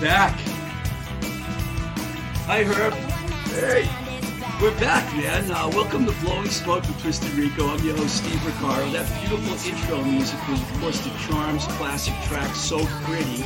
back. Hi, Herb. Hey, We're back, man. Uh, welcome to Blowing Smoke with Twisted Rico. I'm your host, Steve Ricardo. That beautiful intro music was, of course, the Charms classic track So Pretty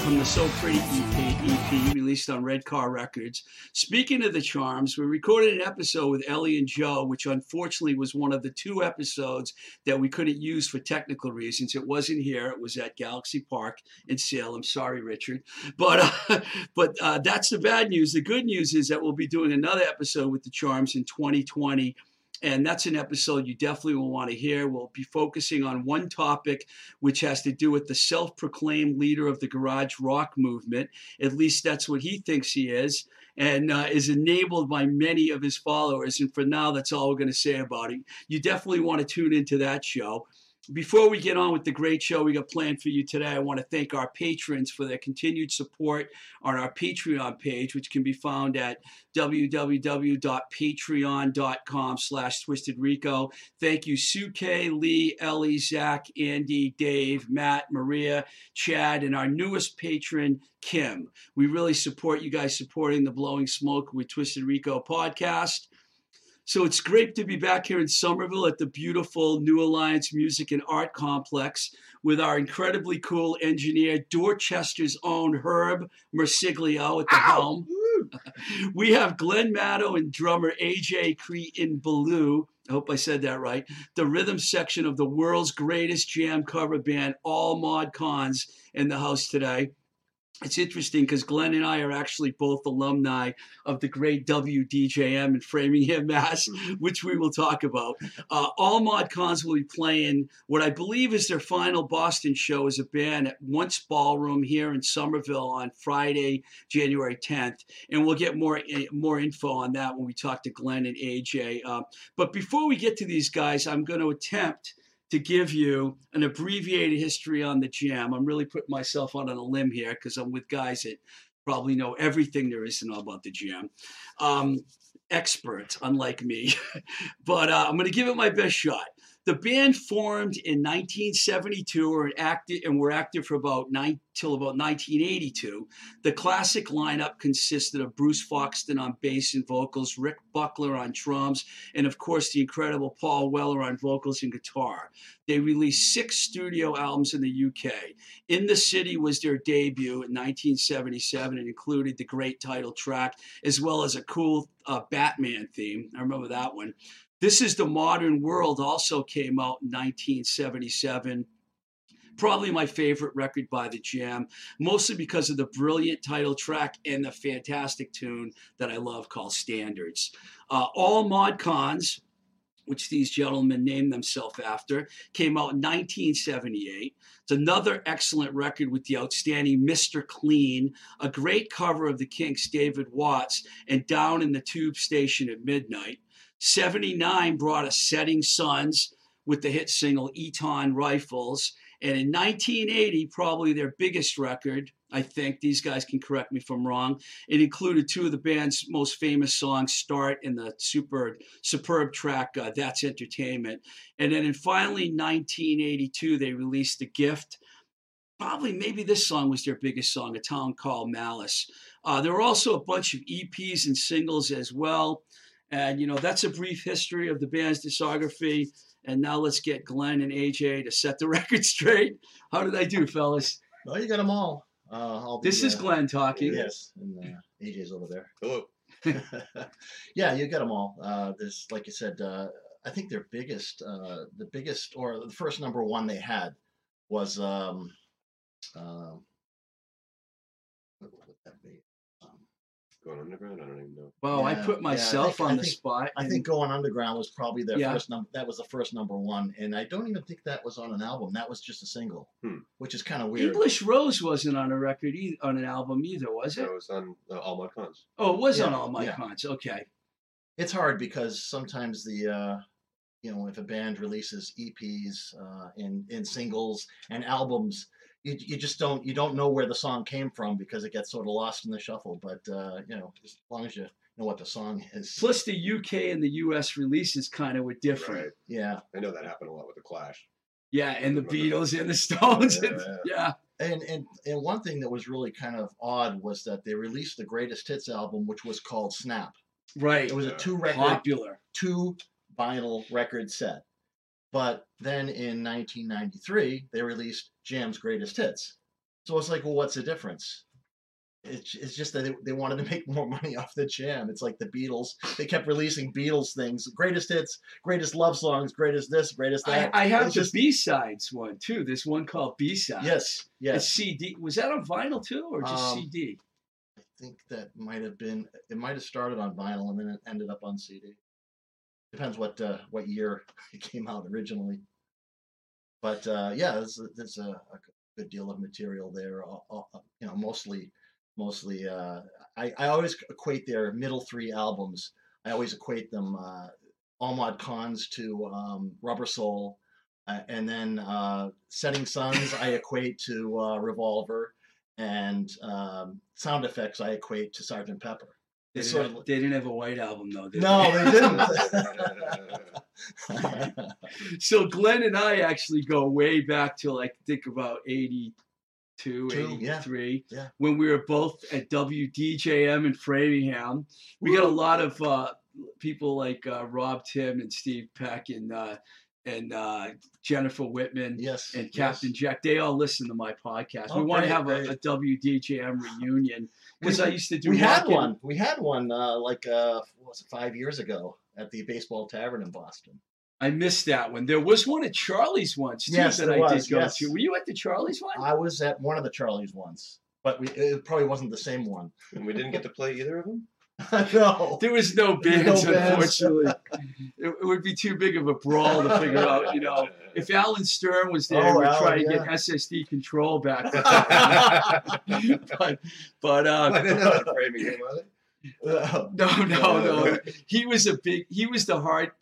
from the So Pretty EP, EP released on Red Car Records. Speaking of the Charms, we recorded an episode with Ellie and Joe, which unfortunately was one of the two episodes that we couldn't use for technical reasons. It wasn't here, it was at Galaxy Park in Salem. Sorry, Richard. But uh, but uh, that's the bad news. The good news is that we'll be doing another episode with the Charms in 2020. And that's an episode you definitely will want to hear. We'll be focusing on one topic, which has to do with the self proclaimed leader of the garage rock movement. At least that's what he thinks he is, and uh, is enabled by many of his followers. And for now, that's all we're going to say about it. You definitely want to tune into that show. Before we get on with the great show we got planned for you today, I want to thank our patrons for their continued support on our Patreon page, which can be found at www.patreon.com slash twistedrico. Thank you, Sue Suke, Lee, Ellie, Zach, Andy, Dave, Matt, Maria, Chad, and our newest patron, Kim. We really support you guys supporting the Blowing Smoke with Twisted Rico podcast. So it's great to be back here in Somerville at the beautiful New Alliance Music and Art Complex with our incredibly cool engineer, Dorchester's own Herb Mersiglio at the helm. we have Glenn Maddow and drummer AJ Cretin Ballou. I hope I said that right. The rhythm section of the world's greatest jam cover band, All Mod Cons, in the house today. It's interesting because Glenn and I are actually both alumni of the great WDJM in Framingham, Mass, which we will talk about. Uh, all Mod Cons will be playing what I believe is their final Boston show as a band at Once Ballroom here in Somerville on Friday, January 10th, and we'll get more eh, more info on that when we talk to Glenn and AJ. Uh, but before we get to these guys, I'm going to attempt to give you an abbreviated history on the jam. I'm really putting myself out on a limb here because I'm with guys that probably know everything there is to know about the jam. Um, experts, unlike me. but uh, I'm going to give it my best shot. The band formed in 1972 or active, and were active for about nine till about 1982. The classic lineup consisted of Bruce Foxton on bass and vocals, Rick Buckler on drums, and of course the incredible Paul Weller on vocals and guitar. They released six studio albums in the UK. In the City was their debut in 1977 and included the great title track as well as a cool uh, Batman theme. I remember that one. This is the Modern World also came out in 1977. Probably my favorite record by the Jam, mostly because of the brilliant title track and the fantastic tune that I love called Standards. Uh, all Mod Cons, which these gentlemen named themselves after, came out in 1978. It's another excellent record with the outstanding Mr. Clean, a great cover of the Kinks' David Watts, and Down in the Tube Station at Midnight. 79 brought us Setting Sons with the hit single Eton Rifles. And in 1980, probably their biggest record, I think, these guys can correct me if I'm wrong, it included two of the band's most famous songs, Start and the super, superb track, uh, That's Entertainment. And then in finally 1982, they released The Gift. Probably, maybe this song was their biggest song, A Town Called Malice. Uh, there were also a bunch of EPs and singles as well. And, you know, that's a brief history of the band's discography. And now let's get Glenn and AJ to set the record straight. How did I do, fellas? well, you got them all. Uh, I'll be, This is uh, Glenn talking. Yes, and uh, AJ's over there. Hello. yeah, you got them all. Uh, this, like you said, uh, I think their biggest, uh, the biggest, or the first number one they had was, um, uh, what would that be? Um, Going underground? I don't even know. Wow, I Yeah, put yeah, I myself think- on I the think- spot. I think Going Underground was probably their Yeah. first number. That was the first number one, and I don't even think that was on an album. That was just a single, Hmm. which is kind of weird. English Rose wasn't on a record, e- on an album either, was it? That was on uh, All Mod Cons. Oh, it was on All My yeah. Cons. Okay. it's hard because sometimes the uh, you know if a band releases EPs uh, and and singles and albums, you, you just don't you don't know where the song came from because it gets sort of lost in the shuffle. But uh, you know as long as you know what the song is, Plus, the UK and the US releases kind of were different. Right. yeah. I know that happened a lot with the Clash. Yeah, and the Beatles and the Stones. Yeah, and- yeah. yeah. And, and and one thing that was really kind of odd was that they released the greatest hits album, which was called Snap. Right. It was a two record, Popular. two vinyl record set. But then in 1993, they released Jam's greatest hits. So it's like, well, what's the difference? It's, it's just that they, they wanted to make more money off the Jam. It's like the Beatles. They kept releasing Beatles things, greatest hits, greatest love songs, greatest this, greatest that. I have It's the just- B sides one too. There's one called B sides. yes, A yes. CD. Was that on vinyl too, or just Um, CD? I think that might have been. It might have started on vinyl and then it ended up on CD. Depends what uh, what year it came out originally. But uh, yeah, there's, a- there's a, a good deal of material there. all- all- You know, mostly, mostly. Uh, I I always equate their middle three albums. I always equate them. Uh, All Mod Cons to um, Rubber Soul, uh, and then uh, Setting Sons I equate to uh, Revolver, and um, Sound Affects I equate to Sergeant Pepper. They didn't, have, they didn't have a white album though. Did No, they? they didn't. so Glenn and I actually go way back to like think about 82, Two, 83, yeah. when we were both at WDJM in Framingham. We got a lot of uh, people like uh, Rob Tim and Steve Peck and uh, and uh, Jennifer Whitman yes, and yes. Captain Jack. They all listen to my podcast. Oh, we want to have a, a WDJM reunion because I used to do. We had in- one. We had one uh, like uh, what was it, five years ago at the Baseball Tavern in Boston. I missed that one. There was one at Charlie's once too Yes, that there I was, did go yes. to. Were you at the Charlie's one? I was at one of the Charlies once, but we, it probably wasn't the same one. and we didn't get to play either of them. no. There was no bands, no bands. unfortunately. It, it would be too big of a brawl to figure out. You know, if Alan Stern was there, Oh, we'd try Alan, to yeah. get SSD control back. but but uh, I didn't know that framing him, was it? Uh, no, no, no. He was a big. He was the hard.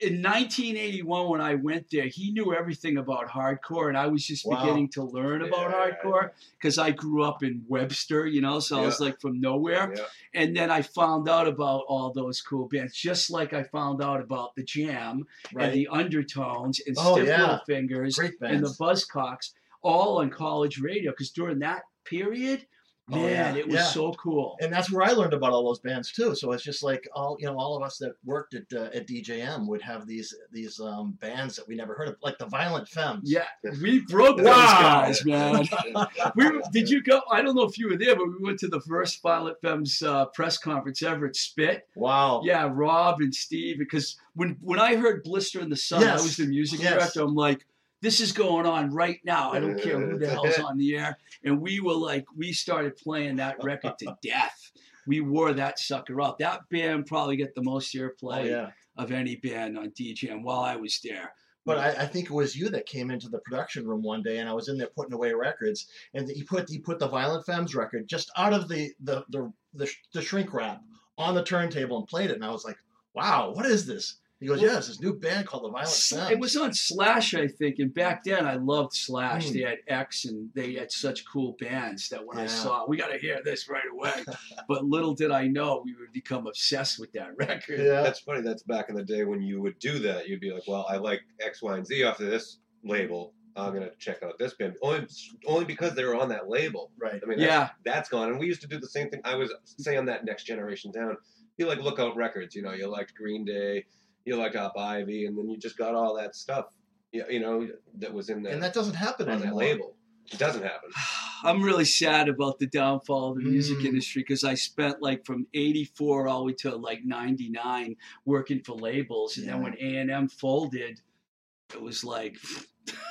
In 1981, when I went there, he knew everything about hardcore, and I was just Wow. beginning to learn about hardcore because I grew up in Webster, you know, so I was like from nowhere. Yeah. And then I found out about all those cool bands, just like I found out about the Jam and the Undertones and Oh, Stiff yeah. Little Fingers and the. Buzzcocks, all on college radio. Because during that period, Oh, man, yeah, it was yeah. so cool. and that's where I learned about all those bands too. So it's just like all you know, all of us that worked at uh, at DJM would have these these um, bands that we never heard of, like the Violent Femmes. Yeah, we broke those guys, man. we did you go? I don't know if you were there, but we went to the first Violent Femmes uh, press conference ever at Spit. Wow. Yeah, Rob and Steve. Because when when I heard Blister in the Sun, I was the music Yes. director. I'm like, this is going on right now. I don't care who the hell's on the air. And we were like, we started playing that record to death. We wore that sucker up. That band probably get the most Oh, airplay yeah. of any band on DJM while I was there. But I, I think it was you that came into the production room one day, and I was in there putting away records, and you put you put the Violent Femmes record just out of the the the, the, the shrink wrap on the turntable and played it, and I was like, "Wow, what is this?" He goes, Well- "Yeah, it's this new band called the Violent S- Femmes." It was on Slash, I think, and back then I loved Slash. Hmm. They had X, and they had such cool bands that when I Yeah. saw, we got to hear this right away. but little did I know we would become obsessed with that record. yeah. That's funny. That's back in the day when you would do that. You'd be like, "Well, I like X, Y, and Z off of this label. I'm gonna check out this band only only because they were on that label." Right. I mean, that's, Yeah, that's gone. And we used to do the same thing. I was say on that Next Generation Down. You like Lookout Records. You know, you liked Green Day. You liked Op Ivy, and then you just got all that stuff. You you know that was in that, And that doesn't happen on that label. It doesn't happen. I'm really sad about the downfall of the music Mm. industry because I spent like from '84 all the way to like '99 working for labels, and then when A and M folded, it was like.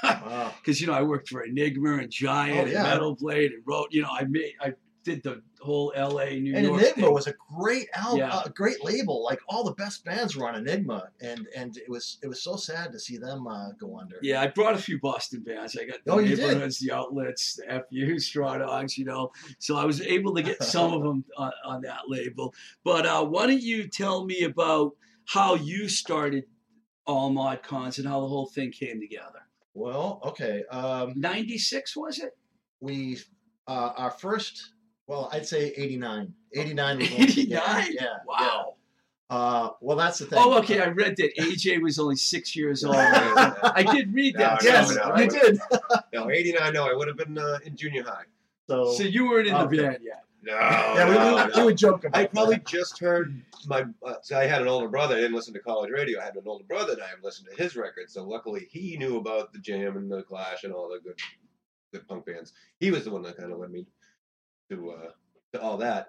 Wow. because you know I worked for Enigma and Giant Oh, yeah. and Metal Blade and wrote you know I made I did the whole L.A. New And York Enigma thing. was a great album, Yeah. a great label. Like all the best bands were on Enigma, and and it was it was so sad to see them uh, go under. yeah I brought a few Boston bands I got the Oh, neighborhoods the outlets the FU Straw Dogs you know so I was able to get some of them on, on that label but uh, why don't you tell me about how you started all mod cons and how the whole thing came together Well, okay. Um, 96 was it we uh, our first well i'd say 89 89 was when we began. 89 yeah wow Uh, well, that's the thing. Oh, okay. I read that AJ was only six years old. I did read that. No, no, yes, no, you I- did. no, 89, no, I would have been uh, in junior high. So, So you weren't in the Okay. band yet. No, yeah, we, no, we, no. we would joke about I probably that. just heard my. Uh, so I had an older brother. I didn't listen to college radio. I had an older brother, and I listened to his records. So luckily, he knew about the Jam and the Clash and all the good, good punk bands. He was the one that kind of led me to uh, to all that.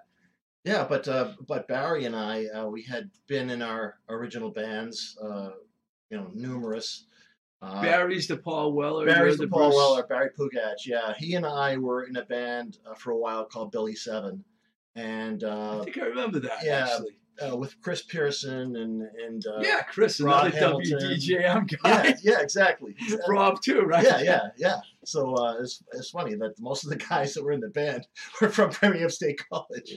Yeah, but uh, but Barry and I, uh, we had been in our original bands, uh, you know, numerous. Uh, Barry's the Paul Weller. Barry's you're the Paul Bruce- Weller, Barry Pugatch. Yeah, he and I were in a band uh, for a while called Billy Seven, and I uh, think I remember that Yeah. actually. Uh, with Chris Pearson and and uh, yeah, Chris, Rob another Hamilton. WDJM guy. yeah, yeah, exactly. Rob too, right? Yeah, yeah, yeah. So uh, it's it's funny that most of the guys that were in the band were from Framingham State College.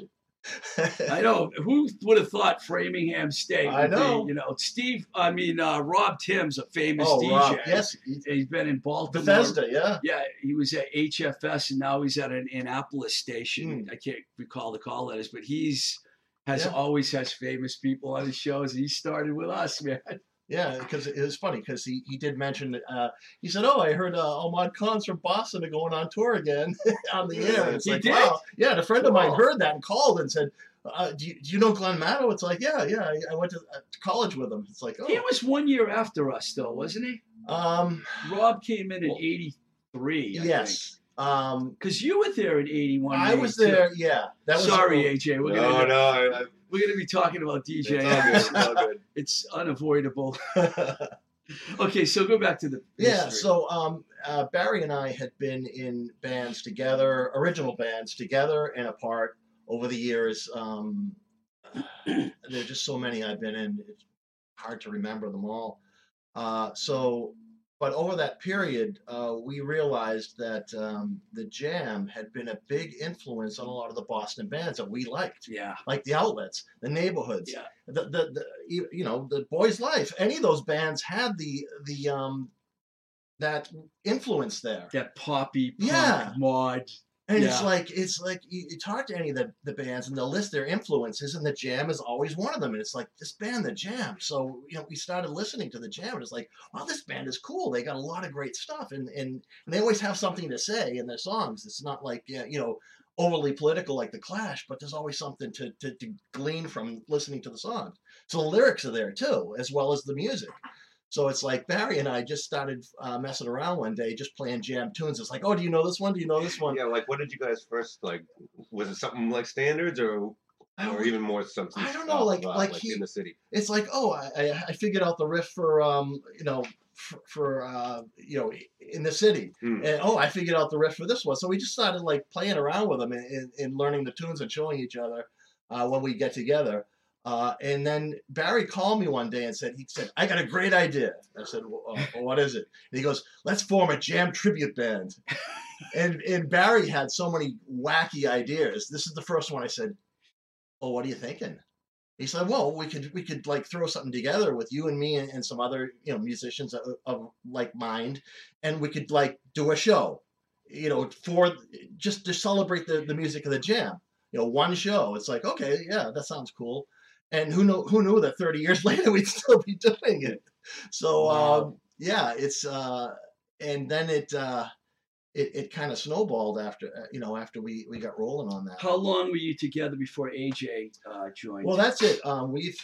I know. Who would have thought Framingham State? I would be, know. you know, Steve. I mean, uh, Rob Tim's a famous oh, DJ. Rob, yes, he- He's been in Baltimore. Bethesda, yeah. Yeah, he was at HFS and now he's at an Annapolis station. Hmm. I can't recall the call letters, but he's has Yeah. always has famous people on his shows. He started with us, man. Yeah, because it was funny because he, he did mention uh, he said, "Oh, I heard uh, All Mod Cons from Boston are going on tour again on the air." And it's He like, did? wow, yeah. And a friend of mine heard that and called and said, uh, do, you, "Do you know Glenn Maddow?" It's like, yeah, yeah. I, I went to, uh, to college with him. It's like, He oh, was one year after us, though, wasn't he? um, Rob came in in '83. yes. Um, because you were there in '81. I was there. Yeah, that was Sorry, AJ. We're no, gonna no, I, I, we're gonna be talking about DJ. It's all good. It's unavoidable. Okay, so go back to the Yeah, history. so um, uh, Barry and I had been in bands together, original bands together and apart over the years. Um, there are just so many I've been in; it's hard to remember them all. Uh, so, but over that period, uh, we realized that um, the Jam had been a big influence on a lot of the Boston bands that we liked, yeah, like the Outlets, the Neighborhoods, yeah, the, the, the you know the boys life any of those bands had the the um that influence there that poppy punk Yeah. mod. And it's like it's like you, you talk to any of the, the bands and they'll list their influences and the jam is always one of them. And it's like this band the jam. So you know we started listening to the jam and it's like wow this band is cool. They got a lot of great stuff. And and, and they always have something to say in their songs. It's not like yeah, you know overly political like the clash but there's always something to, to, to glean from listening to the songs. So the lyrics are there too as well as the music so it's like Barry and I just started uh, messing around one day, just playing jam tunes. It's like, oh, do you know this one? Do you know this one? Yeah, like what did you guys first like? Was it something like standards or or even more something? I don't know, like- off, like he- in the city. it's like, oh, I, I- I figured out the riff for, um, you know, for, for uh, you know, in the city, Hmm. and oh, I figured out the riff for this one. So we just started like playing around with them and, and, and learning the tunes and showing each other uh, when we get together. Uh, and then Barry called me one day and said, he said, I got a great idea. I said, well, uh, what is it? And he goes, let's form a jam tribute band. and and Barry had so many wacky ideas. This is the first one. I said, "Oh, what are you thinking?" He said, "Well, we could we could like throw something together with you and me and, and some other you know musicians of, of like mind, and we could like do a show, you know, for just to celebrate the the music of the jam. You know, one show. It's like okay, yeah, that sounds cool." And who know who knew that 30 years later we'd still be doing it. So Wow. um, yeah, it's uh, and then it. Uh, it, it kind of snowballed after uh, you know after we we got rolling on that. How long were you together before AJ uh, joined? Well, that's it. Um, we've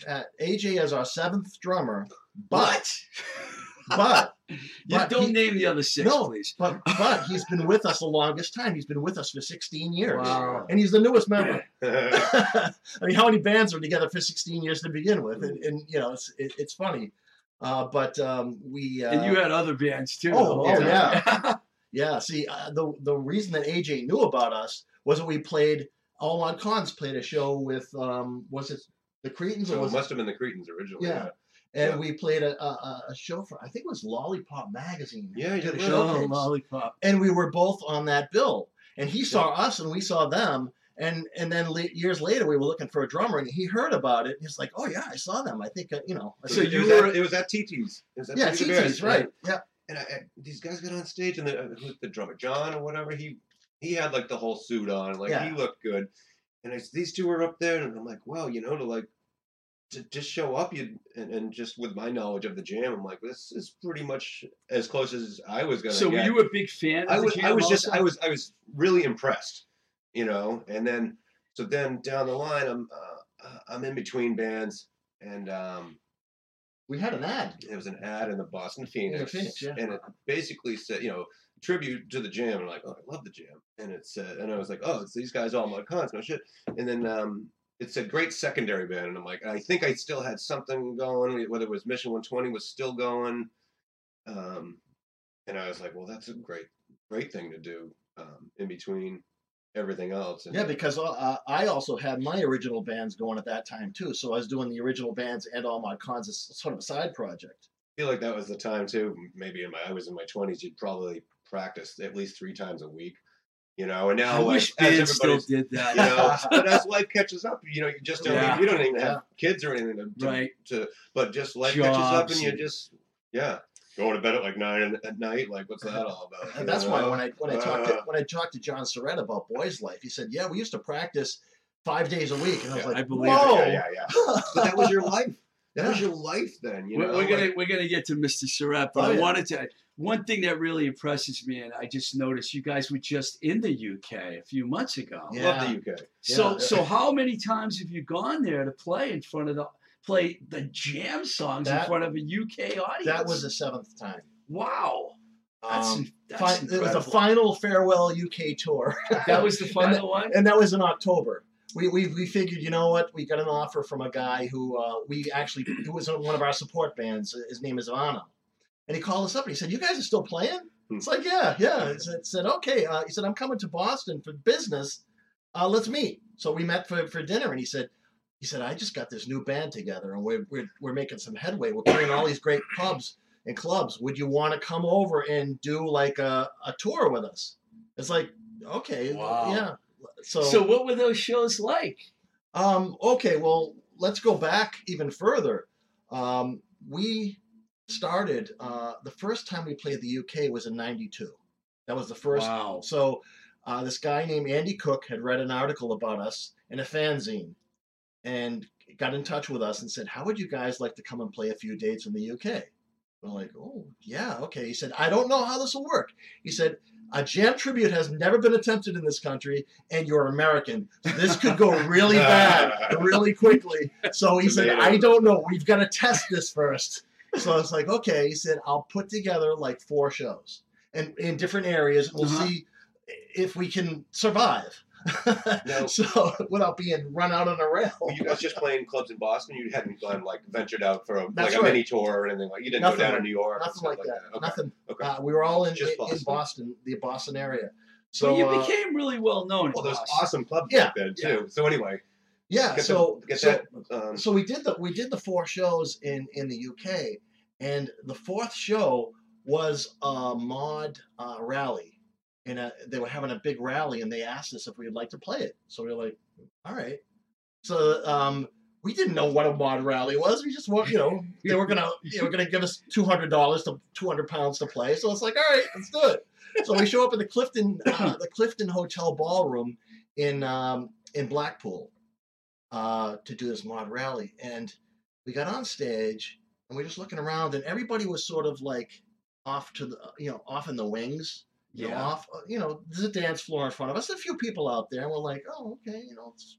AJ as our seventh drummer, but? but you but don't he- name the other six, No. please. but but he's been with us the longest time. He's been with us for 16 years, Wow. and he's the newest member. I mean, how many bands are together for 16 years to begin with? And, and you know, it's it, it's funny. Uh, but um, we uh, and you had other bands too. Oh, oh, time. yeah. Yeah, see, uh, the the reason that AJ knew about us was that we played. All Mod Cons played a show with, um, was it the Cretans or so it was must have been the Cretans originally. Yeah. And Yeah. we played a, a, a show for, I think it was Lollipop Magazine. Yeah, you did a did. Oh, lollipop. And we were both on that bill. And he saw us and we saw them. And and then la- years later, we were looking for a drummer and he heard about it. He's like, oh, yeah, I saw them. I think, uh, you know. I So it you was were- at, it was at TT's. It was at yeah, TT's Bears, right. Yeah. And I, I, these guys got on stage, and the, uh, who's the drummer, John or whatever, he he had like the whole suit on, like Yeah. he looked good. And I, these two were up there, and I'm like, wow, you know, to like to just show up, you and, and just with my knowledge of the jam, I'm like, this is pretty much as close as I was gonna. So were you a big fan? Of I was, I was just. I was, I was really impressed, you know. And then, so then down the line, I'm, uh, uh, I'm in between bands, and um, We had an ad. it was an ad in the Boston Phoenix, Phoenix, yeah. and it basically said, you know, tribute to the Jam. And I'm like, oh, I love the Jam, and it said, and I was like, oh, it's these guys all mod cons, no shit. And then um, it's a great secondary band, and I'm like, I think I still had something going, whether it was Mission 120 was still going, um, and I was like, well, that's a great, great thing to do um, in between everything else. And Yeah, because uh, I also had my original bands going at that time too. So I was doing the original bands and all mod cons as sort of a side project. I feel like that was the time too. Maybe in my I was in my twenties, you'd probably practice at least three times a week, you know. And now, I like, wish as bands still did that. you know, but as life catches up, you know, you just don't. Yeah. You don't even Yeah. have kids or anything to, to, Right. to but just life catches up, and you just yeah, going to bed at like nine at night. Like, what's that all about? And you that's why when I when I talked to Uh, when I talked to John Surrett about Boys Life, he said, "Yeah, we used to practice five days a week," and I was Yeah, like, I believe it. Yeah, yeah, yeah. But that was your life. That was your life then. You we're, know, we're gonna we're gonna get to Mr. Surratt, but Oh, I yeah. wanted to. One thing that really impresses me, and I just noticed you guys were just in the UK a few months ago. Yeah. love the UK. So Yeah. so how many times have you gone there to play in front of the play the jam songs in front of a UK audience? That was the seventh time. wow. That's, Um, that's fi- it was the final farewell UK tour. That was the final one. and that was in October. We, we, we figured, you know what? We got an offer from a guy who uh, we actually who was one of our support bands. His name is Ivano, and he called us up and he said, "You guys are still playing?" Hmm. It's like, "Yeah, yeah." He said, said "Okay." Uh, he said, "I'm coming to Boston for business. Uh, let's meet." So we met for, for dinner, and he said, "He said I just got this new band together, and we're we're, we're making some headway. We're playing all these great pubs and clubs. Would you want to come over and do like a, a tour with us?" It's like, okay, Wow. yeah. So, So what were those shows like? um, okay, well, let's go back even further. Um, we started uh, the first time we played the UK was in '92. That was the first. Wow. So uh, this guy named Andy Cook had read an article about us in a fanzine, and got in touch with us and said, "How would you guys like to come and play a few dates in the UK?" We're like, "Oh, yeah, okay." He said, "I don't know how this will work." He said. A jam tribute has never been attempted in this country, and you're American. So this could go really bad really quickly. So he said, I don't know. We've got to test this first. So I was like, okay. He said, I'll put together like four shows and in different areas. We'll Uh-huh. see if we can survive. Now- so without being run out on a rail. Were you guys just playing clubs in Boston? You hadn't gone like ventured out for a, like That's a mini tour or anything like. You didn't Nothing go down to New York. Nothing stuff like that. Okay. Nothing. Okay. Uh, we were all in, Just in, in Boston. Boston, the Boston area. So So you uh, became really well known. in well, there's awesome clubs Yeah, back then too. So anyway, yeah. get So the, get so, that. Um, so we did the we did the four shows in in the UK, and the fourth show was a mod uh, rally, and uh they were having a big rally, and they asked us if we'd like to play it. So we were like, all right. So um, we didn't know what a mod rally was. We just want you know they were gonna they were gonna give us two hundred dollars to two hundred pounds to play. So it's like, all right, let's do it. So we show up at the Clifton uh, the Clifton Hotel ballroom in um, in Blackpool uh, to do this mod rally. And we got on stage and we're just looking around, and everybody was sort of like off to the, you know, off in the wings. You know, Yeah. off, uh, you know, there's a dance floor in front of us, a few people out there, and we're like, oh, okay, you know. It's...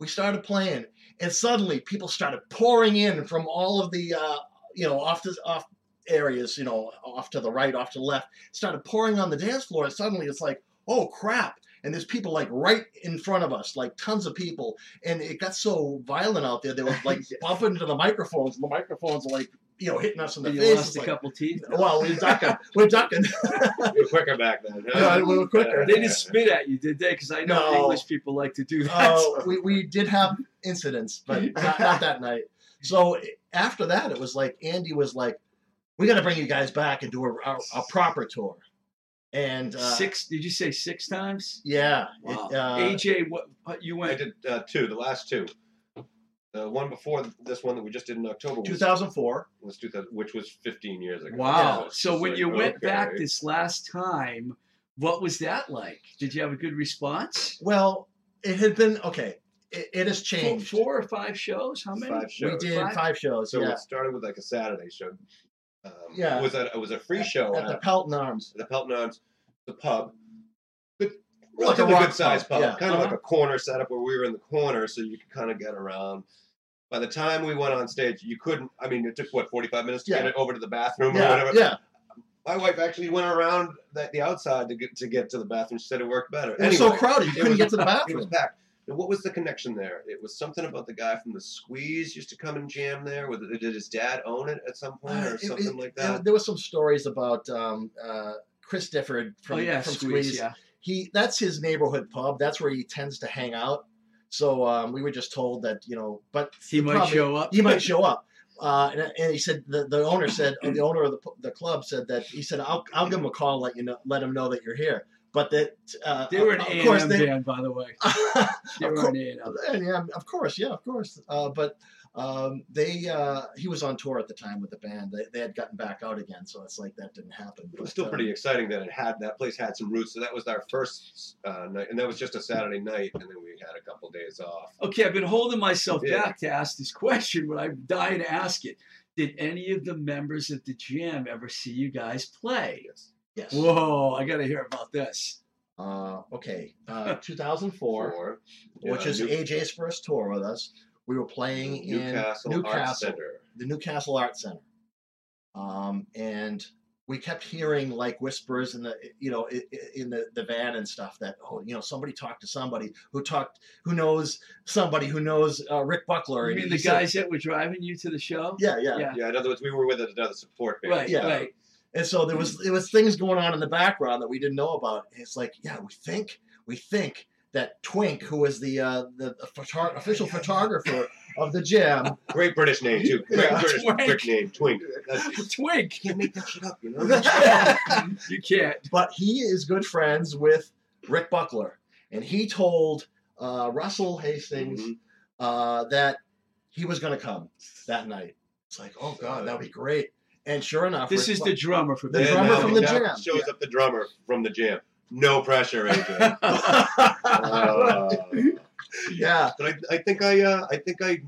We started playing, and suddenly people started pouring in from all of the, uh, you know, off the off areas, you know, off to the right, off to the left, started pouring on the dance floor, and suddenly it's like, oh crap! And there's people like right in front of us, like tons of people, and it got so violent out there. They were like bumping into the microphones, and the microphones were like, you know, hitting us in the you face. lost a like, couple teeth. well, we're ducking. We're ducking. you were quicker back then. huh? Yeah, we were quicker. They didn't spit at you, did they? Because I know No. English people like to do that. Oh, we, we did have incidents, but not, not that night. So after that, it was like Andy was like, "We got to bring you guys back and do a, a, a proper tour." And uh, six? Did you say six times? yeah, Wow. it, uh, AJ, what, what you I went? did uh, two, the last two. The one before this one that we just did in October was, 2004. was 2000, which was 15 years ago. Wow. it's So when like, you went okay. back this last time, what was that like? Did you have a good response? Well, it had been okay. it, it has Four, changed. four or five shows? How many? Five shows. we did Five? five, shows. So yeah, it started with like a Saturday show. Um, Yeah. It was a it was a free show at at the Pelton Arms. the Pelton Arms, the pub. Good, Like a good sized pub, pub. yeah. Kind of Uh-huh. like a corner setup where we were in the corner, so you could kind of get around. By the time we went on stage, you couldn't. I mean, it took what forty five minutes to Yeah. get it over to the bathroom or whatever. yeah. My wife actually went around the, the outside to get to get to the bathroom. She said it worked better. It was so crowded you couldn't was- get to the bathroom. It was packed. And what was the connection there? It was something about the guy from the Squeeze used to come and jam there. Was Did his dad own it at some point Uh, or it- something it- like that? There were some stories about um, uh, Chris Difford from, oh yeah, from squeeze. Squeeze. Yeah. He that's his neighborhood pub. That's where he tends to hang out. So um, we were just told that you know, but He might problem- show up. he might show up. Uh, and, and he said the, the owner said the owner of the, the club said that he said I'll, I'll give him a call let you know let him know that you're here but that uh, They were an of A course and M they band, by the way. They were an A and M. yeah, of course, yeah, of course. Uh, but um, they uh, he was on tour at the time with the band. They, they had gotten back out again, so it's like that didn't happen. It was But, still uh, pretty exciting that it had that place had some roots. So that was our first uh, night, and that was just a Saturday night, and then we had a couple days off. Okay, I've been holding myself Yeah. back to ask this question, but I'm dying to ask it. Did any of the members of the Jam ever see you guys play? Yes. Yes. Whoa, I got to hear about this. Uh, okay. Uh, 2004, Four, which uh, is New- AJ's first tour with us. We were playing in Newcastle, Newcastle, the Newcastle Art Center, um, and we kept hearing like whispers in the you know i- i- in the, the van and stuff that oh you know somebody talked to somebody who talked who knows somebody who knows uh, Rick Buckler. You mean he the said- guys that were driving you to the show? Yeah, yeah, Yeah. Yeah, in other words, we were with another support band. Right, Yeah. right. And so there was there was things going on in the background that we didn't know about. It's like, yeah, we think we think that Twink, who was the uh, the, the photo- official photographer of the Jam, Great British name too. Great Yeah. British Twink. British name, Twink. That's, Twink. can't make that shit up, you know. you can't. but he is good friends with Rick Buckler, and he told uh, Russell Hastings Mhm. uh, that he was going to come that night. It's like, oh god, that would be great. And sure enough, This Rick is the drummer for The Then drummer now- from the now Jam. Shows up the drummer from the jam. No pressure, AJ. Uh, yeah, but I, I think I, uh, I think I,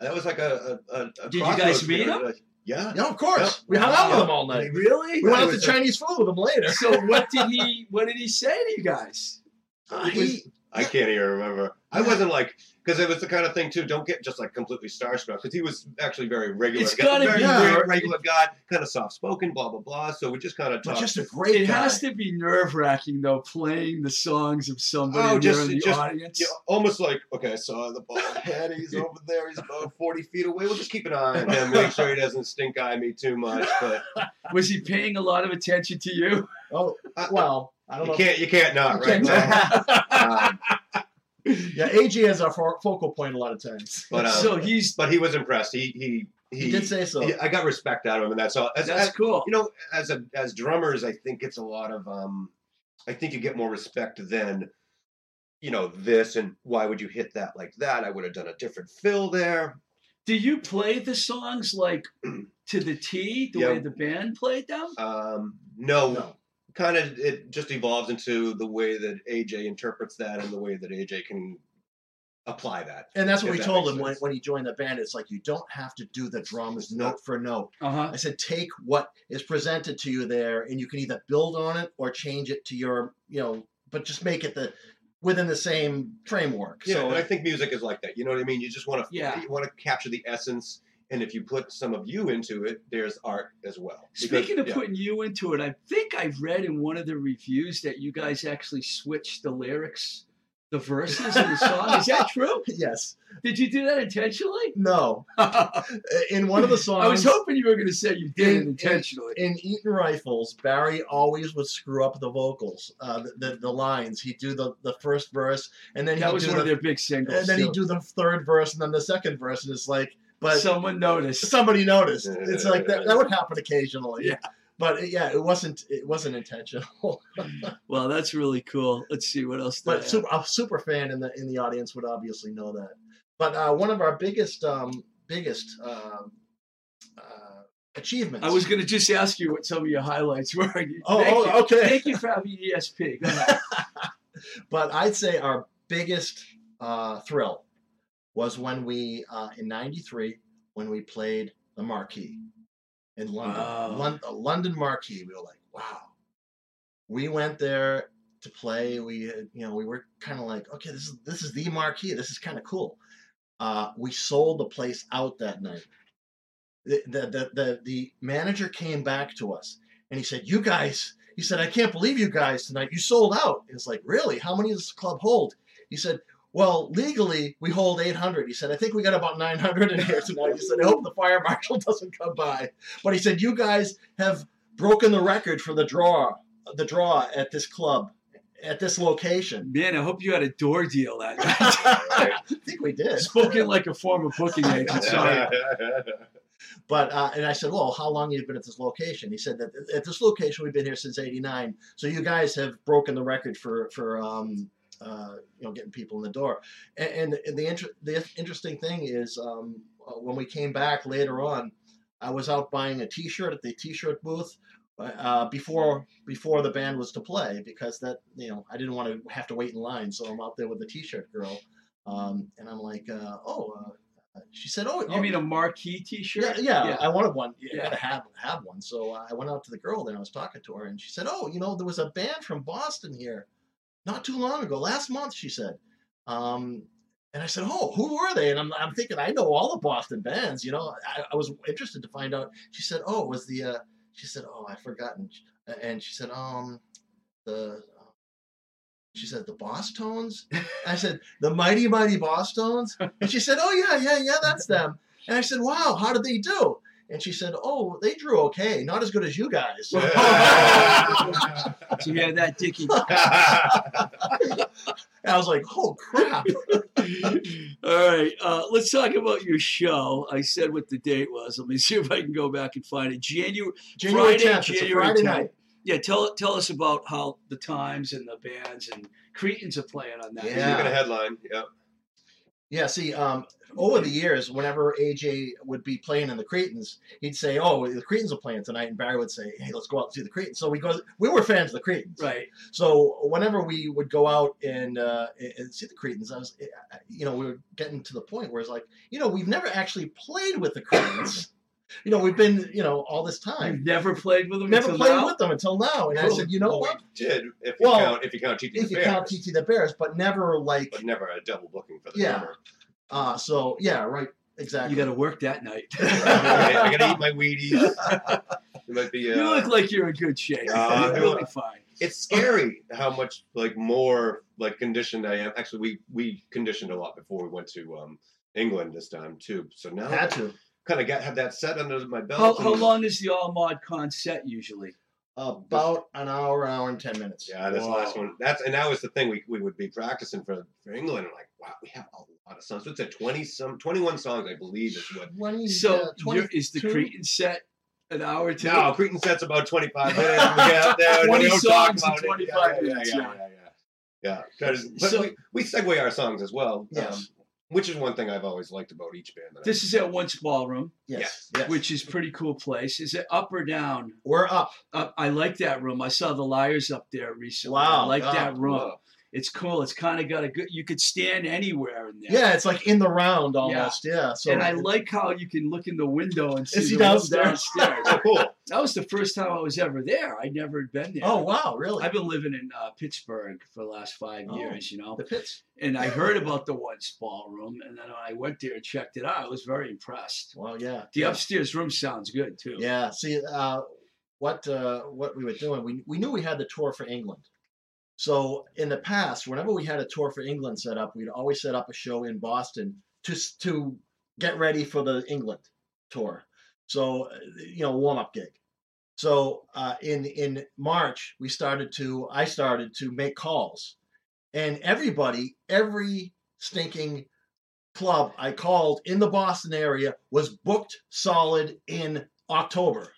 that was like a. a, a a Did you guys for meet me. him? Yeah. yeah, of course. Yep. We hung out with him all night. Really? We went out to Chinese food with him later. So what did he? What did he say to you guys? Uh, he, I can't even remember. I wasn't like because it was the kind of thing too. Don't get just like completely starstruck because he was actually very regular. It's guy, gotta very, be very regular guy, kind of soft spoken, blah blah blah. So we just kind of but talked. just a great It guy. has to be nerve wracking though, playing the songs of somebody Oh, just- in the just- audience. Yeah, almost like okay, I saw the bald head. He's over there. He's about forty feet away. We'll just keep an eye on him, make sure he doesn't stink eye me too much. But Was he paying a lot of attention to you? Oh, I- well, I don't you know. can't, you can't not, You right? can't Um, yeah, AG is our fo- focal point a lot of times. But um, so he's but he was impressed. He he he, He did say so. he- I got respect out of him, and that's all. As, that's as- cool. you know, as a as drummers, I think it's a lot of um, I think you get more respect than, you know, this and why would you hit that like that? I would have done a different fill there. Do you play the songs like to the T, the Yeah. way the band played them? Um, no, No. Kind of it just evolves into the way that AJ interprets that and the way that AJ can apply that. And that's what we that told him when, sense. when he joined the band. It's like you don't have to do the drums note for note. Uh huh. I said take what is presented to you there, and you can either build on it or change it to your, you know, but just make it the within the same framework. Yeah, so and I think music is like that. You know what I mean? You just want to Yeah. you want to capture the essence, and if you put some of you into it, there's art as well. Because- Speaking of yeah. putting you into it, I think I've read in one of the reviews that you guys actually switched the lyrics, the verses in the song. Is that true? yes, Did you do that intentionally? no. In one of the songs, I was hoping you were going to say you did In- it in- intentionally. in Eton Rifles, Barry always would screw up the vocals, uh, the, the the lines. He'd do the, the first verse, and then that he'd was do one the, of their big singles. and then he'd do the third verse, and then the second verse, and it's like, but Someone noticed. somebody noticed. It's like that. That would happen occasionally. Yeah. But it- yeah, it wasn't. It wasn't intentional. Well, that's really cool. Let's see what else. but they super, a super fan in the in the audience would obviously know that. But uh, one of our biggest um, biggest um, uh, achievements. I was going to just ask you what some of your highlights were. Oh, thank oh, okay. Thank you for having ESP. Go ahead. but I'd say our biggest uh, thrill was when we uh, in '93 when we played the Marquee in London, Wow. Lon- the London Marquee. We were like, wow. We went there to play. We you know we were kind of like, okay, this is this is the Marquee. This is kind of cool. Uh, we sold the place out that night. The, the the the the manager came back to us and he said, "You guys," he said, "I can't believe you guys tonight. You sold out." It's like, really? How many does the club hold? He said, "Well, legally we hold 800." He said, "I think we got about 900 in here tonight." He said, "I hope the fire marshal doesn't come by." But he said, "You guys have broken the record for the draw, the draw at this club, at this location." Man, I hope you had a door deal that night. I think we did. Spoken like a former booking agent. Sorry. But uh, and I said, well, how long have you been at this location? He said that at this location we've been here since '89. So you guys have broken the record for for um, uh, you know getting people in the door. And, and, and the inter- the interesting thing is um, uh, when we came back later on, I was out buying a T-shirt at the T-shirt booth. Uh, before before the band was to play because that you know I didn't want to have to wait in line so I'm out there with the T-shirt girl um, and I'm like uh, oh uh, she said oh You oh, mean a marquee T-shirt? yeah, yeah, I wanted one. Yeah. gotta have have one. So uh, I went out to the girl there. and I was talking to her, and she said, "Oh, you know, there was a band from Boston here, not too long ago, last month." She said, um, and I said, "Oh, who were they?" And I'm, I'm thinking, I know all the Boston bands. You know, I, I was interested to find out. She said, "Oh, it was the?" Uh, she said, "Oh, I've forgotten." And she said, "Um, the." She said, the Bosstones? I said, the Mighty Mighty Bosstones? And she said, oh, yeah, yeah, yeah, that's them. And I said, wow, how did they do? And she said, oh, they drew okay, not as good as you guys. So you had that, Dickie. And I was like, oh, crap. All right, uh, let's talk about your show. I said what the date was. Let me see if I can go back and find it. January. January Friday, 10th, it's a January Friday 10th. night. Yeah, tell tell us about how the times and the bands and Cretans are playing on that. Yeah. You're gonna headline. Yeah. Yeah, see, um, over the years, whenever AJ would be playing in the Cretans, he'd say, "Oh, the Cretans are playing tonight," and Barry would say, "Hey, let's go out and see the Cretans." So we go. We were fans of the Cretans, Right. So whenever we would go out and uh, and see the Cretans, I was, you know, we were getting to the point where it's like, you know, we've never actually played with the Cretans. You know, we've been, you know, all this time, You've never played with them never until played now? with them until now. And I said, you know Well, what? we did if you Well, count if you count TT If the you count Bears, TT the Bears, but never like, but never a double booking for the Yeah. drummer. uh, so yeah, right, exactly. You got to work that night. I gotta eat my Wheaties. It might be. Uh, you look like you're in good shape. Uh, You'll be fine. it's scary how much like more like conditioned I am. Actually, we we conditioned a lot before we went to um, England this time too. So now Had to. Kind of got have that set under my belt. How, how long is the all mod con set usually? About an hour, hour and ten minutes. Yeah, this Wow. last one. That's and that was the thing we, we would be practicing for for England. And like, wow, we have a lot of songs. So it's a twenty some twenty one songs, I believe, is what. Twenty. So yeah, 20 you're- is the 22? Cretan set an hour too? No, Cretan sets about twenty five minutes. We get out there and 20 we don't talk songs in about it. 25 yeah, minutes, Yeah, yeah. yeah, yeah. yeah. yeah. 'Cause- But So- we, we segue our songs as well. Yes. Um, Which is one thing I've always liked about each band. That I- This is at Once Ballroom, Yes. yes. which is pretty cool place. Is it up or down? we're up. Up, I like that room. I saw the Liars up there recently. Wow, I like God, that room. Whoa. It's cool. It's kind of got a good. You could stand anywhere in there. Yeah, it's like in the round almost. Yeah. so and I like how you can look in the window and see, downstairs. downstairs. Cool. that was the first time I was ever there. I'd never been there. Oh wow, really? I've been living in uh, Pittsburgh for the last five Oh. years, you know, the pits. and I heard about the Once Ballroom, and then I went there and checked it out. I was very impressed. Well, yeah. The yeah. upstairs room sounds good too. Yeah. See, uh, what uh, what we were doing, we we knew we had the tour for England. So in the past, whenever we had a tour for England set up, we'd always set up a show in Boston to to get ready for the England tour. So you know, warm up gig. So uh, in in March, we started to I started to make calls, and everybody, every stinking club I called in the Boston area was booked solid in October.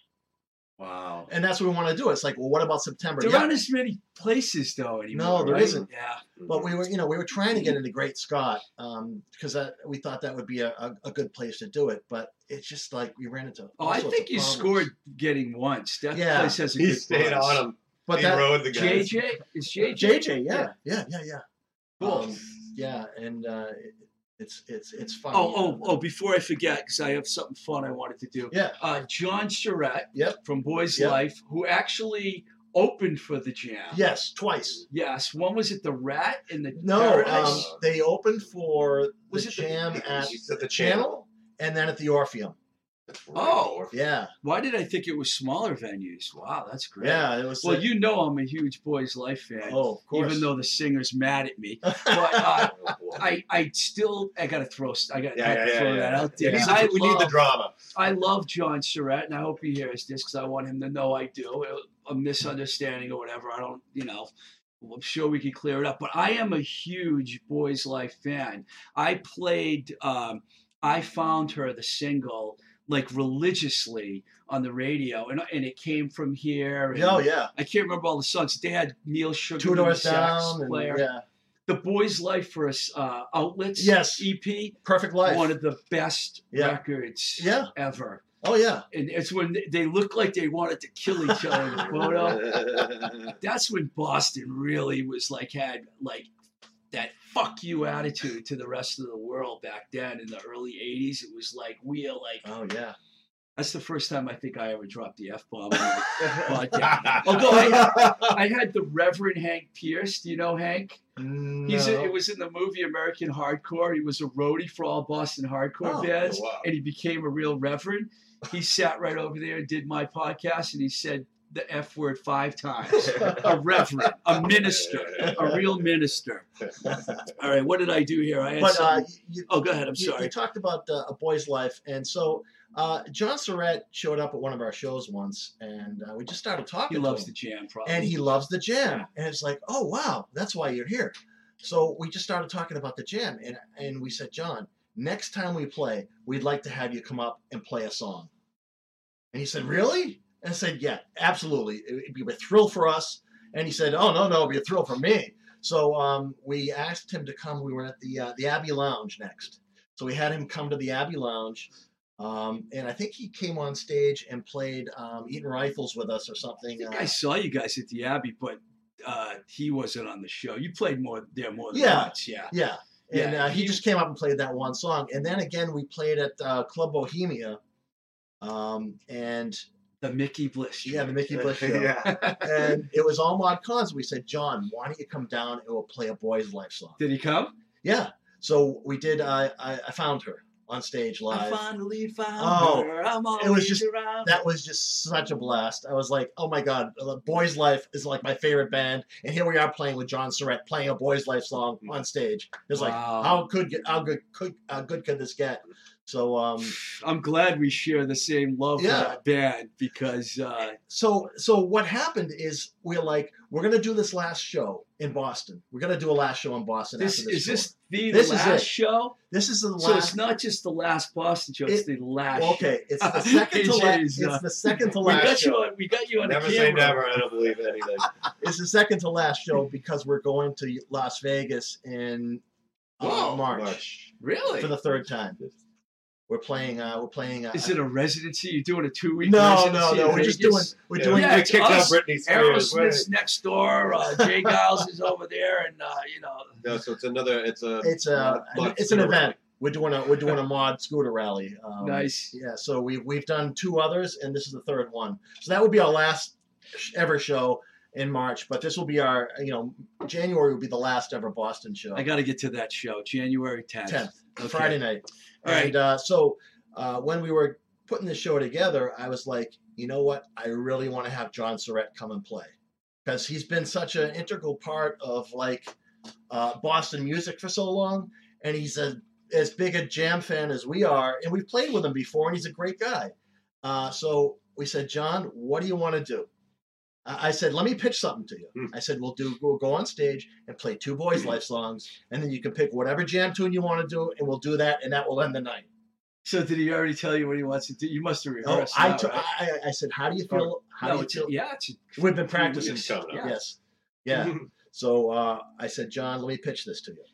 Wow. And that's what we want to do. It's like, well, what about September? There Yeah, aren't as many places though anymore. No, there right? isn't. Yeah. but we were, you know, we were trying to get into Great Scott um, because that, we thought that would be a, a, a good place to do it. But it's just like we ran into. Oh, I think of you problems. scored getting once. That Yeah. place has a He good stayed buzz. on him. But he that rode the guys. JJ is JJ. JJ, yeah, yeah, yeah, yeah. Cool. Um, yeah, and uh, It's it's it's fun. Oh, oh, oh! Before I forget, because I have something fun I wanted to do. Yeah. Uh, John Charette Yep. from Boys Yep. Life, who actually opened for the Jam. Yes, twice. Yes. One was at the Rat in the No, um, they opened for Was the it the- jam at the Channel channel. and then at the Orpheum. Oh. Yeah, Why did I think it was smaller venues? Wow, that's great. yeah. It was. Well, you know I'm a huge Boys Life fan. oh, of course. Even though the singer's mad at me, but uh, I, I still, I gotta throw, I gotta Yeah, have yeah, to yeah, throw yeah. that out We there. need 'cause I we need the drama. I love John Surratt, and I hope he hears this because I want him to know I do. A misunderstanding or whatever, I don't, you know. I'm sure we could clear it up, but I am a huge Boys Life fan. I played, um, I found her the single like religiously on the radio, and and it came from here. And oh yeah, I can't remember all the songs. They had Neil Sugar, two doors sax down. And, yeah, The Boys Life for us uh, outlets. Yes. EP. perfect life. One of the best Yeah. records Yeah. ever. Oh yeah, And it's when they look like they wanted to kill each other in the photo. That's when Boston really was like had like that fuck you attitude to the rest of the world back then in the early 80s. It was like we are like oh yeah. that's the first time I think I ever dropped the F bomb. Although I, I had the Reverend Hank Pierce. Do you know Hank? No. He's a, it was in the movie American Hardcore. He was a roadie for all Boston hardcore Oh, bands, wow. and he became a real reverend. He sat right over there and did my podcast, and he said the F word five times. a reverend, a minister, a real minister. All right, what did I do here? I but uh, you, oh, go ahead. I'm you, sorry. you talked about uh, a boy's life, and so uh, John Surratt showed up at one of our shows once, and uh, we just started talking. he loves the jam, probably. and he loves the jam. And it's like, oh wow, that's why you're here. So we just started talking about the jam, and and we said, John, next time we play, we'd like to have you come up and play a song. And he said, really? And I said, yeah, absolutely. It'd be a thrill for us. And he said, oh no, no, it'd be a thrill for me. So um, we asked him to come. We were at the uh, the Abbey Lounge next. So we had him come to the Abbey Lounge. Um, and I think he came on stage and played um, Eton Rifles with us or I something. think uh, I saw you guys at the Abbey, but uh, he wasn't on the show. You played more there more than Yeah. once, yeah. Yeah, and Yeah, uh, he, he- just came up and played that one song, and then again we played at uh, Club Bohemia, um, and The Mickey Bliss. yeah, the Mickey Bush show, yeah. and it was all mod cons. We said, John, why don't you come down and we'll play a boys' life song? Did he come? Yeah, so we did. I I, I found her on stage live. I finally found Oh, her. I'm it was just- around. that was just such a blast. I was like, oh my god, uh, Boys Life is like my favorite band, and here we are playing with John Surratt playing a Boys Life song on stage. It was like, how could how good could how good could this get? So um, I'm glad we share the same love Yeah. for that band because uh, so so what happened is we're like we're gonna do this last show in Boston. We're gonna do a last show in Boston. this after this is tour. this the This is last it. show. this is the last. So it's not just the last Boston show; it's the last. okay, it's the second to last. AJ's, uh, It's the second to show. We last got you show. on. We got you on Never the say never. I don't believe anything. It's the second to last show because we're going to Las Vegas in uh, Whoa, March, March. Really? for the third time. We're playing. Uh, we're playing. Uh, Is it a residency? You're doing a two week no, residency? no, no. We're just doing. We're Yeah, doing. Yeah, we it's kicked us. out Britney Spears. Aerosmith's next door. Uh, Jay Geils is over there, and uh, you know. No, so it's another. It's a. It's a. mod- mod It's an scooter event. We're doing a. We're doing a mod scooter rally. Um, Nice. Yeah. So we've we've done two others, and this is the third one. So that would be our last ever show in March. But this will be our. You know, January will be the last ever Boston show. I got to get to that show, January 10th. tenth, Okay. Friday night. And uh, so uh, when we were putting the show together, I was like, you know what? I really want to have John Surratt come and play because he's been such an integral part of like uh, Boston music for so long, and he's a, as big a jam fan as we are, and we've played with him before, and he's a great guy. Uh, so we said, John, what do you want to do? I said, let me pitch something to you. Hmm. I said, we'll do, we'll go on stage and play two boys' life songs, and then you can pick whatever jam tune you want to do, and we'll do that, and that will end the night. So did he already tell you what he wants to do? You must have No, rehearsed. I, that, t- right? I, I said, how do you feel? How no, do you feel? yeah, it's We've been practicing. Coming up. Yes. Yeah. So uh, I said, John, let me pitch this to you.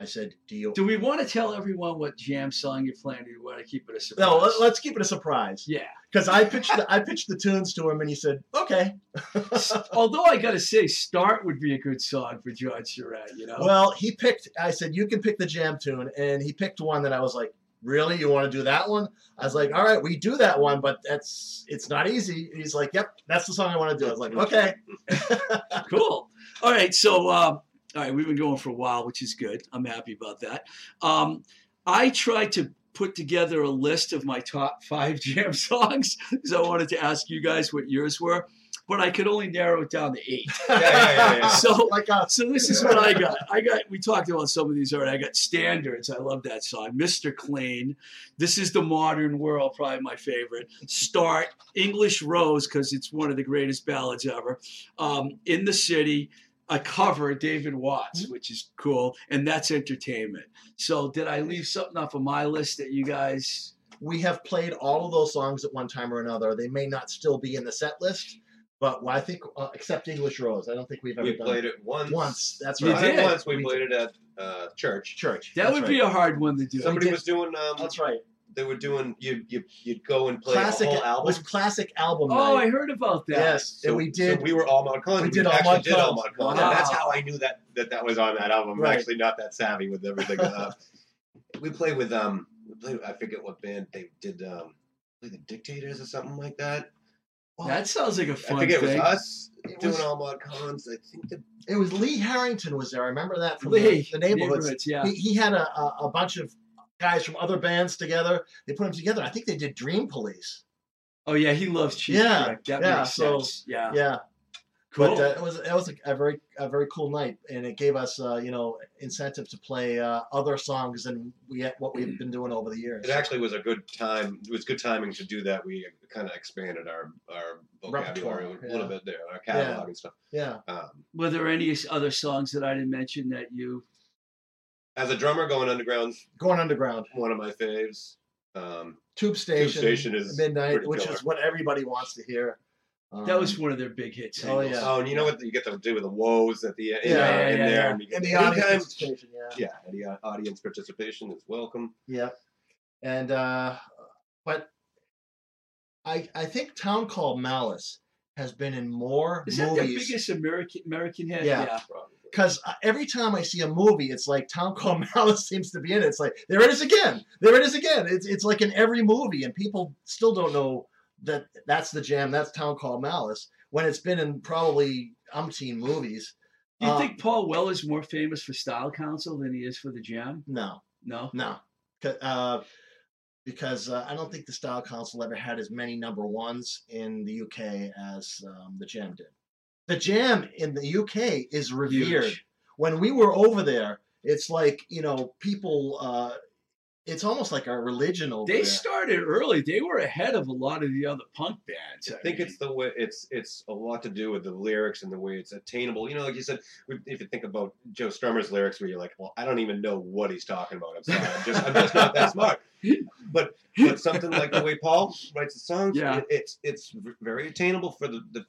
I said, do you? Do we want to tell everyone what jam song you're playing? Or do you want to keep it a surprise? No, let's keep it a surprise. Yeah. Because I pitched the, I pitched the tunes to him, and he said, "Okay." Although I gotta say, "Start" would be a good song for John Surratt. You know. Well, he picked. I said, "You can pick the jam tune," and he picked one that I was like, "Really? You want to do that one?" I was like, "All right, we do that one, but that's it's not easy." And he's like, "Yep, that's the song I want to do." I was like, "Okay." cool. All right. So, um, all right, we've been going for a while, which is good. I'm happy about that. Um, I tried to put together a list of my top five jam songs because I wanted to ask you guys what yours were, but I could only narrow it down to eight. Yeah, yeah, yeah, yeah. So, like so this is what I got. I got. We talked about some of these already. I got standards. I love that song. Mr. Clean. This is the modern world. Probably my favorite. Start. English Rose because it's one of the greatest ballads ever. Um, In the City. A cover, David Watts, which is cool, and that's entertainment. So, did I leave something off of my list that you guys? we have played all of those songs at one time or another. They may not still be in the set list, but I think uh, except English Rose, I don't think we've ever We done played it once. once. That's You right. did? Once we We played it at uh, church. Church. That That's would right. be a hard one to do. Somebody was doing. Um, That's right. They were doing. You you you'd go and play Classic a whole it album. was classic album oh, I heard about that. yes, So and we did. So we were all mod cons. we We, did all actually Mod did all Cons. mod cons, Wow. that's how I knew that that, that was on that album. I'm actually not that savvy with everything. uh, we played with um. We played. I forget what band they did. Um, play the Dictators or something like that. Well, That sounds like a fun think it was us It doing was- all mod cons. I think the it was Lee Harrington was there. I remember that from Lee, the, the neighborhoods. neighborhoods, yeah. He, he had a, a, a bunch of guys from other bands together. They put them together. I think they did Dream Police. Oh yeah, he loves Cheap Yeah, Trick. That yeah, makes so- sense. Yeah, Yeah, cool. but uh, it was it was a, a very a very cool night, and it gave us uh, you know incentive to play uh, other songs than we what we've been doing over the years. It actually was a good time. It was good timing to do that. We kind of expanded our our vocabulary Repertoire, a little yeah. bit there, our catalog and stuff. yeah. Um, Were there any other songs that I didn't mention that you? As a drummer, going underground's Going underground, one of my faves. Um, Tube Station, Station is midnight, pretty which killer. is what everybody wants to hear. Um, That was one of their big hits. Oh, yeah. oh, and you know what you get to do with the woes at the end, Yeah, yeah, in yeah, there, yeah. and you get in the anytime- audience participation. Yeah. Yeah, any uh, audience participation is welcome. Yeah. And uh but I I think Town Called Malice has been in more Is that their movies biggest American American hit? Yeah. Probably. Because every time I see a movie, it's like Town Called Malice seems to be in it. It's like there it is again, there it is again. It's it's like in every movie, and people still don't know that that's the jam. That's Town Called Malice when it's been in probably umpteen movies. Do you Uh, think Paul Weller's more famous for Style Council than he is for the Jam? No, No. No, uh, because uh, I don't think the Style Council ever had as many number ones in the UK as um, the Jam did. The Jam in the UK is revered. Huge. When we were over there, it's like you know people. Uh, it's almost like a religion over They there. started early. They were ahead of a lot of the other punk bands. I think it's the way it's it's a lot to do with the lyrics and the way it's attainable. You know, like you said, if you think about Joe Strummer's lyrics, where you're like, well, I don't even know what he's talking about. I'm sorry, I'm just I'm just not that smart. But but something like the way Paul writes the songs, Yeah. it, it's it's very attainable for the, the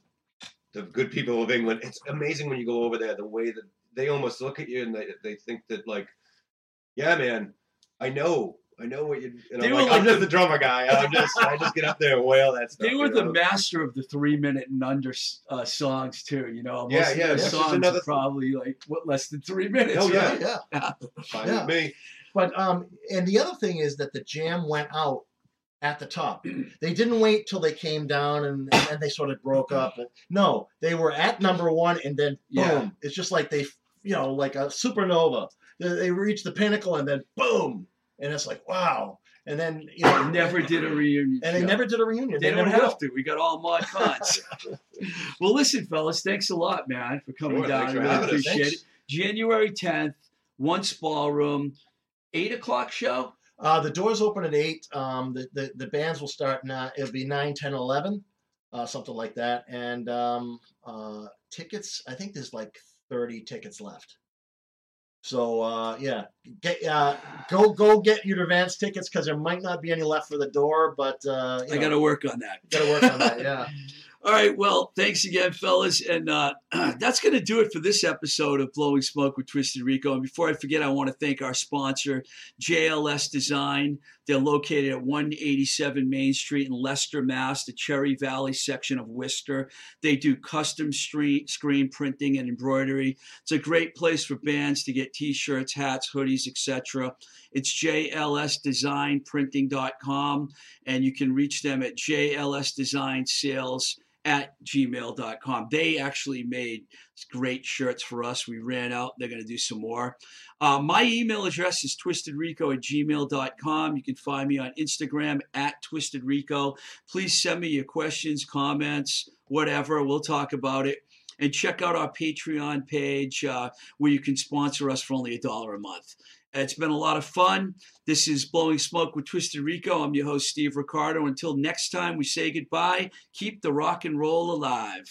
the good people of England. It's amazing when you go over there, the way that they almost look at you and they they think that like, yeah, man, I know. I know what you. And They I'm were like, like I'm just the drummer guy. I'm just, I just get up there and wail that stuff. They were the know? master of the three minute and under uh, songs too. You know, most Yeah, of yeah, their songs another are probably like what less than three minutes. Oh, right? yeah, yeah. Fine Yeah. with me. But um, and the other thing is that the Jam went out at the top. They didn't wait till they came down and and then they sort of broke up. No, they were at number one and then boom. Yeah. It's just like they, you know, like a supernova. They, they reach the pinnacle and then boom, and it's like wow. And then you know, Never did a reunion. and they show. never did a reunion. They, don't have will. to. We got all mod cons. well, listen, fellas, thanks a lot, man, for coming Sure, down. I really appreciate Thanks. it. January 10th, Once Ballroom, 8 o'clock show. Uh, the doors open at eight. Um, the, the the bands will start now. It'll be 9, 10, 11, uh, something like that. And um, uh, tickets. I think there's like thirty tickets left. So uh, yeah, get uh, go go get your advance tickets because there might not be any left for the door. But uh, I got to work on that. gotta work on that. Yeah. All right. Well, thanks again, fellas. And uh, that's going to do it for this episode of Blowing Smoke with Twisted Rico. And before I forget, I want to thank our sponsor, JLS Design, They're located at 187 Main Street in Leicester, Mass., the Cherry Valley section of Worcester. They do custom screen, screen printing and embroidery. It's a great place for bands to get t-shirts, hats, hoodies, etc. It's jlsdesignprinting.com, and you can reach them at jlsdesignsales at gmail.com. They actually made great shirts for us. We ran out. They're going to do some more. Uh, my email address is twistedrico at gmail.com. You can find me on Instagram at twistedrico. Please send me your questions, comments, whatever. We'll talk about it. And check out our Patreon page uh, where you can sponsor us for only a dollar a month. It's been a lot of fun. This is Blowing Smoke with Twisted Rico. I'm your host, Steve Ricardo. Until next time, we say goodbye. Keep the rock and roll alive.